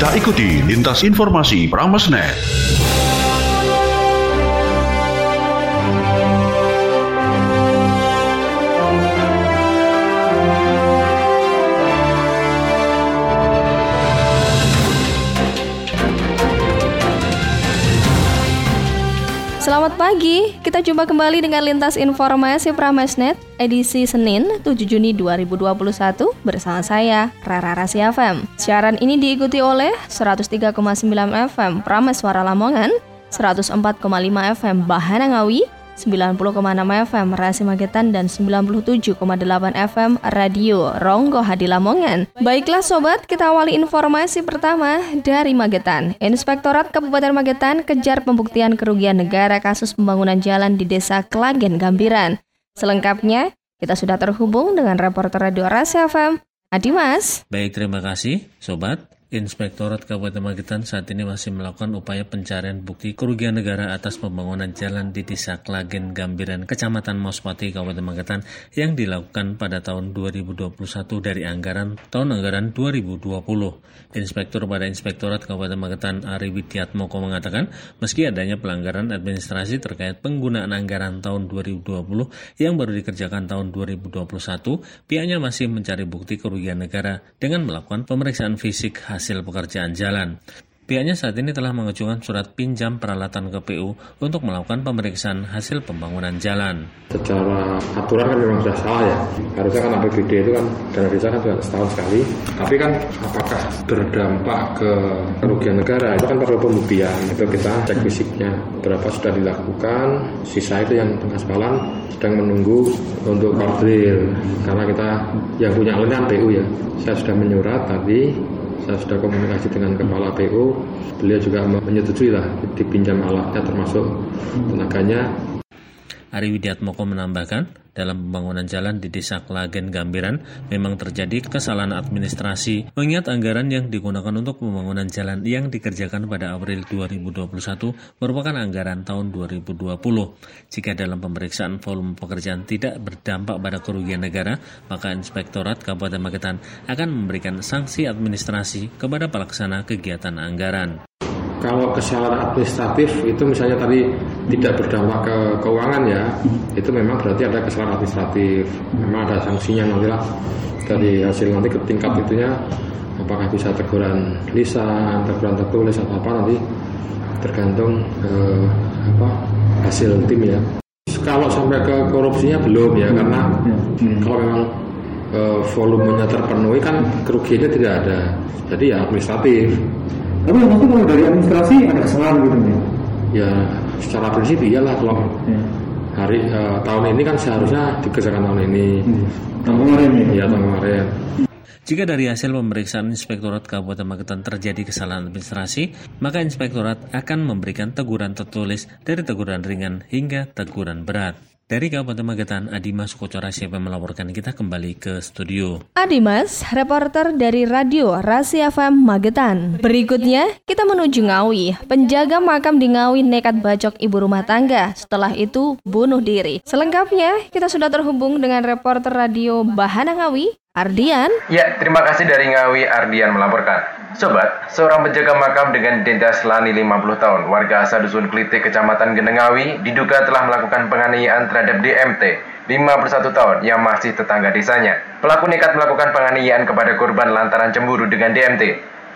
Kita ikuti lintas informasi Pramesnet. Selamat pagi, kita jumpa kembali dengan Lintas Informasi Pramesnet edisi Senin 7 Juni 2021 bersama saya Rara Rasi FM. Siaran ini diikuti oleh 103,9 FM Prameswara Lamongan, 104,5 FM Bahana Ngawi, 90,6 FM Rasi Magetan dan 97,8 FM Radio Ronggo Hadi Lamongan. Baiklah sobat, kita awali informasi pertama dari Magetan. Inspektorat Kabupaten Magetan kejar pembuktian kerugian negara kasus pembangunan jalan di Desa Klagen Gambiran. Selengkapnya, kita sudah terhubung dengan reporter Radio Rasi FM, Adimas. Baik, terima kasih sobat. Inspektorat Kabupaten Magetan saat ini masih melakukan upaya pencarian bukti kerugian negara atas pembangunan jalan di Desa Klagen Gambiran, Kecamatan Mospati, Kabupaten Magetan yang dilakukan pada tahun 2021 dari anggaran tahun anggaran 2020. Inspektur pada Inspektorat Kabupaten Magetan Ari Widiatmoko mengatakan, meski adanya pelanggaran administrasi terkait penggunaan anggaran tahun 2020 yang baru dikerjakan tahun 2021, pihaknya masih mencari bukti kerugian negara dengan melakukan pemeriksaan fisik hasil pekerjaan jalan. Pihaknya saat ini telah mengajukan surat pinjam peralatan ke PU untuk melakukan pemeriksaan hasil pembangunan jalan. Secara aturan kan memang sudah salah ya. Harusnya kan APBD itu kan dana desa kan sudah setahun sekali. Tapi kan apakah berdampak ke kerugian negara itu kan perlu pembuktian. Itu kita cek fisiknya. Berapa sudah dilakukan, sisa itu yang pengaspalan sedang menunggu untuk koordinir. Karena kita yang punya kan PU ya. Saya sudah menyurat tadi saya sudah komunikasi dengan kepala PU beliau juga menyetujui lah dipinjam alatnya termasuk tenaganya Ari Widiatmoko menambahkan, dalam pembangunan jalan di Desa Klagen Gambiran memang terjadi kesalahan administrasi mengingat anggaran yang digunakan untuk pembangunan jalan yang dikerjakan pada April 2021 merupakan anggaran tahun 2020. Jika dalam pemeriksaan volume pekerjaan tidak berdampak pada kerugian negara, maka Inspektorat Kabupaten Magetan akan memberikan sanksi administrasi kepada pelaksana kegiatan anggaran kalau kesalahan administratif itu misalnya tadi tidak berdampak ke keuangan ya itu memang berarti ada kesalahan administratif. Memang ada sanksinya nanti lah dari hasil nanti ke tingkat itunya. Apakah bisa teguran lisan teguran tertulis atau apa nanti tergantung eh, apa hasil tim ya. Kalau sampai ke korupsinya belum ya karena kalau memang eh, volumenya terpenuhi kan kerugiannya tidak ada. Jadi ya administratif tapi yang penting kalau dari administrasi ada kesalahan gitu ya. Ya secara prinsip iyalah kalau ya. hari uh, tahun ini kan seharusnya dikerjakan tahun ini. Hmm. Tahun kemarin ya. Iya tahun kemarin. Jika dari hasil pemeriksaan Inspektorat Kabupaten Magetan terjadi kesalahan administrasi, maka Inspektorat akan memberikan teguran tertulis dari teguran ringan hingga teguran berat. Dari Kabupaten Magetan, Adimas Kocora siapa melaporkan kita kembali ke studio. Adimas, reporter dari Radio Rasi FM Magetan. Berikutnya, kita menuju Ngawi. Penjaga makam di Ngawi nekat bacok ibu rumah tangga. Setelah itu, bunuh diri. Selengkapnya, kita sudah terhubung dengan reporter radio Bahana Ngawi, Ardian. Ya, terima kasih dari Ngawi Ardian melaporkan. Sobat, seorang penjaga makam dengan identitas Lani 50 tahun, warga asal Dusun Klitik, Kecamatan Genengawi, diduga telah melakukan penganiayaan terhadap DMT, 51 tahun, yang masih tetangga desanya. Pelaku nekat melakukan penganiayaan kepada korban lantaran cemburu dengan DMT,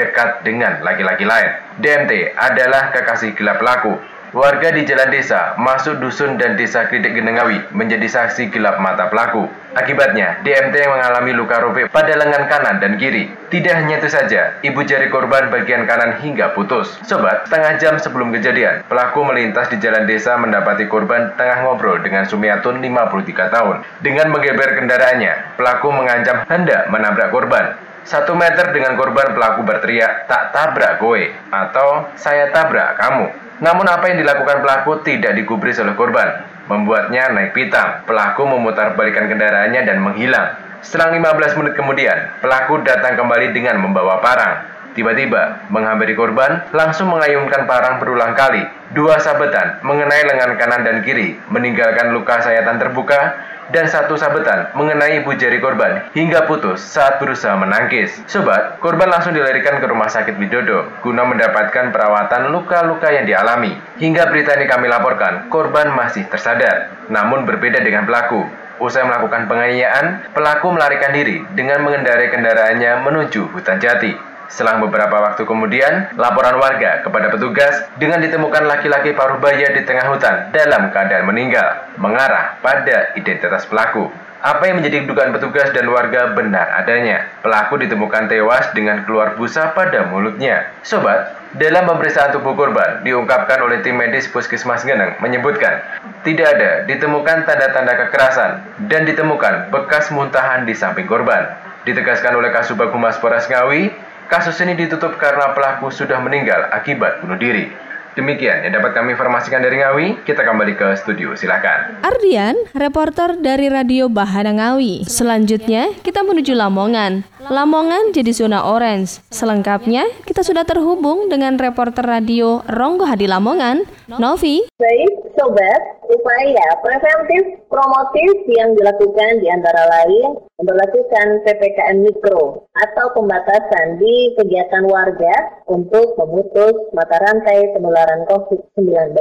dekat dengan laki-laki lain. DMT adalah kekasih gelap pelaku. Warga di jalan desa, masuk dusun dan desa Kridik Genengawi menjadi saksi gelap mata pelaku. Akibatnya, DMT mengalami luka robek pada lengan kanan dan kiri. Tidak hanya itu saja, ibu jari korban bagian kanan hingga putus. Sobat, setengah jam sebelum kejadian, pelaku melintas di jalan desa mendapati korban tengah ngobrol dengan Sumiatun 53 tahun. Dengan menggeber kendaraannya, pelaku mengancam hendak menabrak korban. Satu meter dengan korban pelaku berteriak, tak tabrak kowe, atau saya tabrak kamu. Namun apa yang dilakukan pelaku tidak digubris oleh korban, membuatnya naik pitam. Pelaku memutar balikan kendaraannya dan menghilang. Selang 15 menit kemudian, pelaku datang kembali dengan membawa parang. Tiba-tiba, menghampiri korban, langsung mengayunkan parang berulang kali. Dua sabetan mengenai lengan kanan dan kiri, meninggalkan luka sayatan terbuka dan satu sabetan mengenai ibu jari korban hingga putus saat berusaha menangkis. Sobat, korban langsung dilarikan ke rumah sakit Widodo guna mendapatkan perawatan luka-luka yang dialami. Hingga berita ini kami laporkan, korban masih tersadar, namun berbeda dengan pelaku. Usai melakukan penganiayaan, pelaku melarikan diri dengan mengendarai kendaraannya menuju hutan jati. Selang beberapa waktu kemudian, laporan warga kepada petugas dengan ditemukan laki-laki paruh baya di tengah hutan dalam keadaan meninggal, mengarah pada identitas pelaku. Apa yang menjadi dugaan petugas dan warga benar adanya. Pelaku ditemukan tewas dengan keluar busa pada mulutnya. Sobat, dalam pemeriksaan tubuh korban diungkapkan oleh tim medis Puskesmas Geneng menyebutkan tidak ada ditemukan tanda-tanda kekerasan dan ditemukan bekas muntahan di samping korban. Ditegaskan oleh Kasubag Humas Polres Ngawi, Kasus ini ditutup karena pelaku sudah meninggal akibat bunuh diri. Demikian yang dapat kami informasikan dari Ngawi. Kita kembali ke studio, silahkan. Ardian, reporter dari Radio Bahana Ngawi. Selanjutnya, kita menuju Lamongan. Lamongan jadi zona orange. Selengkapnya, kita sudah terhubung dengan reporter radio Ronggo Hadi Lamongan, Novi. Baik, sobat, upaya preventif promotif yang dilakukan di antara lain memperlakukan PPKM Mikro atau pembatasan di kegiatan warga untuk memutus mata rantai penularan COVID-19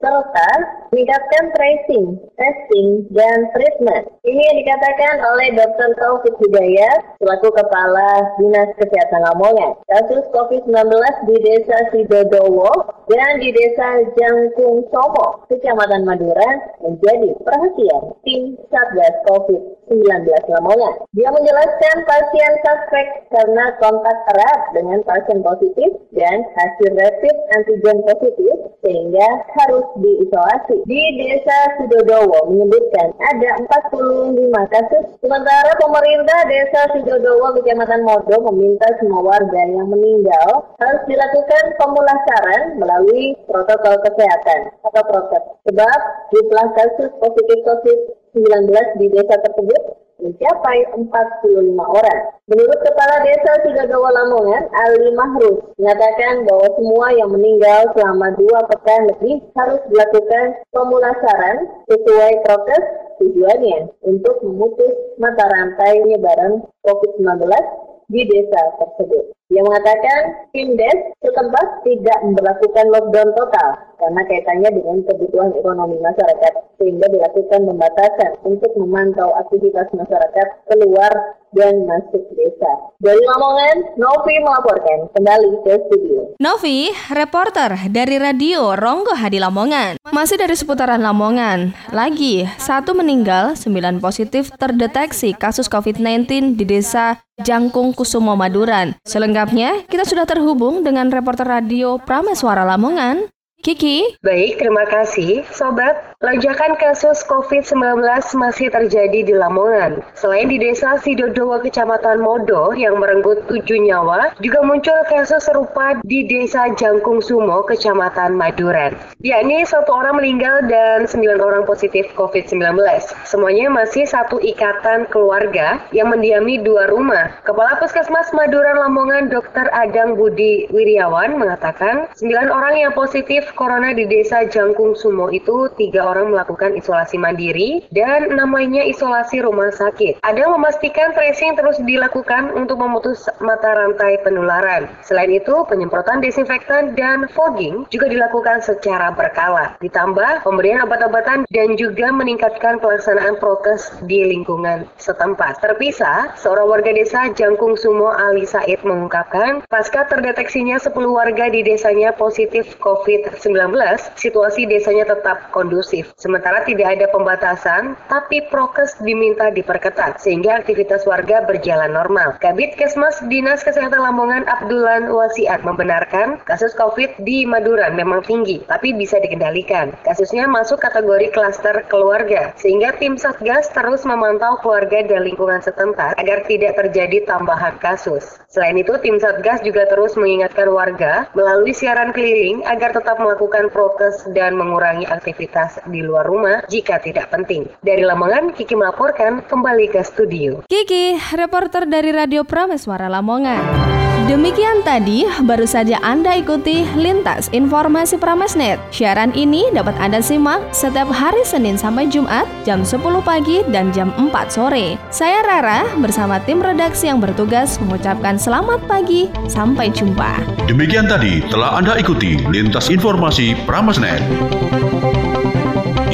serta meningkatkan tracing, testing, dan treatment. Ini yang dikatakan oleh Dr. Taufik Hidayat selaku Kepala Dinas Kesehatan Lamongan. Kasus COVID-19 di Desa Sidodowo dan di Desa Jangkung Somo, Kecamatan Madura menjadi perhatian tim Satgas COVID-19 Lamongan. Dia menjelaskan pasien suspek karena kontak erat dengan pasien positif dan hasil rapid antigen positif sehingga harus diisolasi. Di Desa Sidodowo menyebutkan ada 45 kasus, sementara pemerintah Desa Sidodowo Kecamatan Modo meminta semua warga yang meninggal harus dilakukan pemulasaran melalui protokol kesehatan atau prokes. Sebab jumlah kasus positif COVID-19 di desa tersebut mencapai 45 orang. Menurut Kepala Desa Sidodowo Lamongan, Ali Mahrus, mengatakan bahwa semua yang meninggal selama dua pekan lebih harus dilakukan pemulasaran sesuai prokes tujuannya untuk memutus mata rantai penyebaran COVID-19 di desa tersebut. Dia mengatakan tim des setempat tidak memperlakukan lockdown total karena kaitannya dengan kebutuhan ekonomi masyarakat sehingga dilakukan pembatasan untuk memantau aktivitas masyarakat keluar dan masuk desa. Dari Lamongan, Novi melaporkan kembali ke studio. Novi, reporter dari Radio Ronggo Hadi Lamongan. Masih dari seputaran Lamongan, lagi satu meninggal, sembilan positif terdeteksi kasus COVID-19 di desa Jangkung Kusumo Maduran. Selengkapnya, kita sudah terhubung dengan reporter radio Prameswara Lamongan, Kiki. Baik, terima kasih. Sobat, lonjakan kasus COVID-19 masih terjadi di Lamongan. Selain di desa Sidodowo, Kecamatan Modo yang merenggut tujuh nyawa, juga muncul kasus serupa di desa Jangkung Sumo, Kecamatan Maduren. Yakni satu orang meninggal dan sembilan orang positif COVID-19. Semuanya masih satu ikatan keluarga yang mendiami dua rumah. Kepala Puskesmas Maduren Lamongan, Dr. Adang Budi Wiryawan mengatakan, sembilan orang yang positif corona di desa Jangkung Sumo itu tiga orang melakukan isolasi mandiri dan enam lainnya isolasi rumah sakit. Ada memastikan tracing terus dilakukan untuk memutus mata rantai penularan. Selain itu, penyemprotan desinfektan dan fogging juga dilakukan secara berkala. Ditambah pemberian obat-obatan dan juga meningkatkan pelaksanaan prokes di lingkungan setempat. Terpisah, seorang warga desa Jangkung Sumo Ali Said mengungkapkan, pasca terdeteksinya 10 warga di desanya positif COVID-19, situasi desanya tetap kondusif. Sementara tidak ada pembatasan, tapi prokes diminta diperketat, sehingga aktivitas warga berjalan normal. Kabit Kesmas Dinas Kesehatan Lamongan Abdullah Wasiat membenarkan kasus COVID di Madura memang tinggi, tapi bisa dikendalikan. Kasusnya masuk kategori klaster keluarga, sehingga tim Satgas terus memantau keluarga dan lingkungan setempat agar tidak terjadi tambahan kasus. Selain itu, tim Satgas juga terus mengingatkan warga melalui siaran keliling agar tetap melakukan prokes dan mengurangi aktivitas di luar rumah jika tidak penting. Dari Lamongan, Kiki melaporkan kembali ke studio. Kiki, reporter dari Radio Prameswara Lamongan. Demikian tadi baru saja Anda ikuti Lintas Informasi Pramesnet. Siaran ini dapat Anda simak setiap hari Senin sampai Jumat jam 10 pagi dan jam 4 sore. Saya Rara bersama tim redaksi yang bertugas mengucapkan selamat pagi, sampai jumpa. Demikian tadi telah Anda ikuti Lintas Informasi Pramesnet.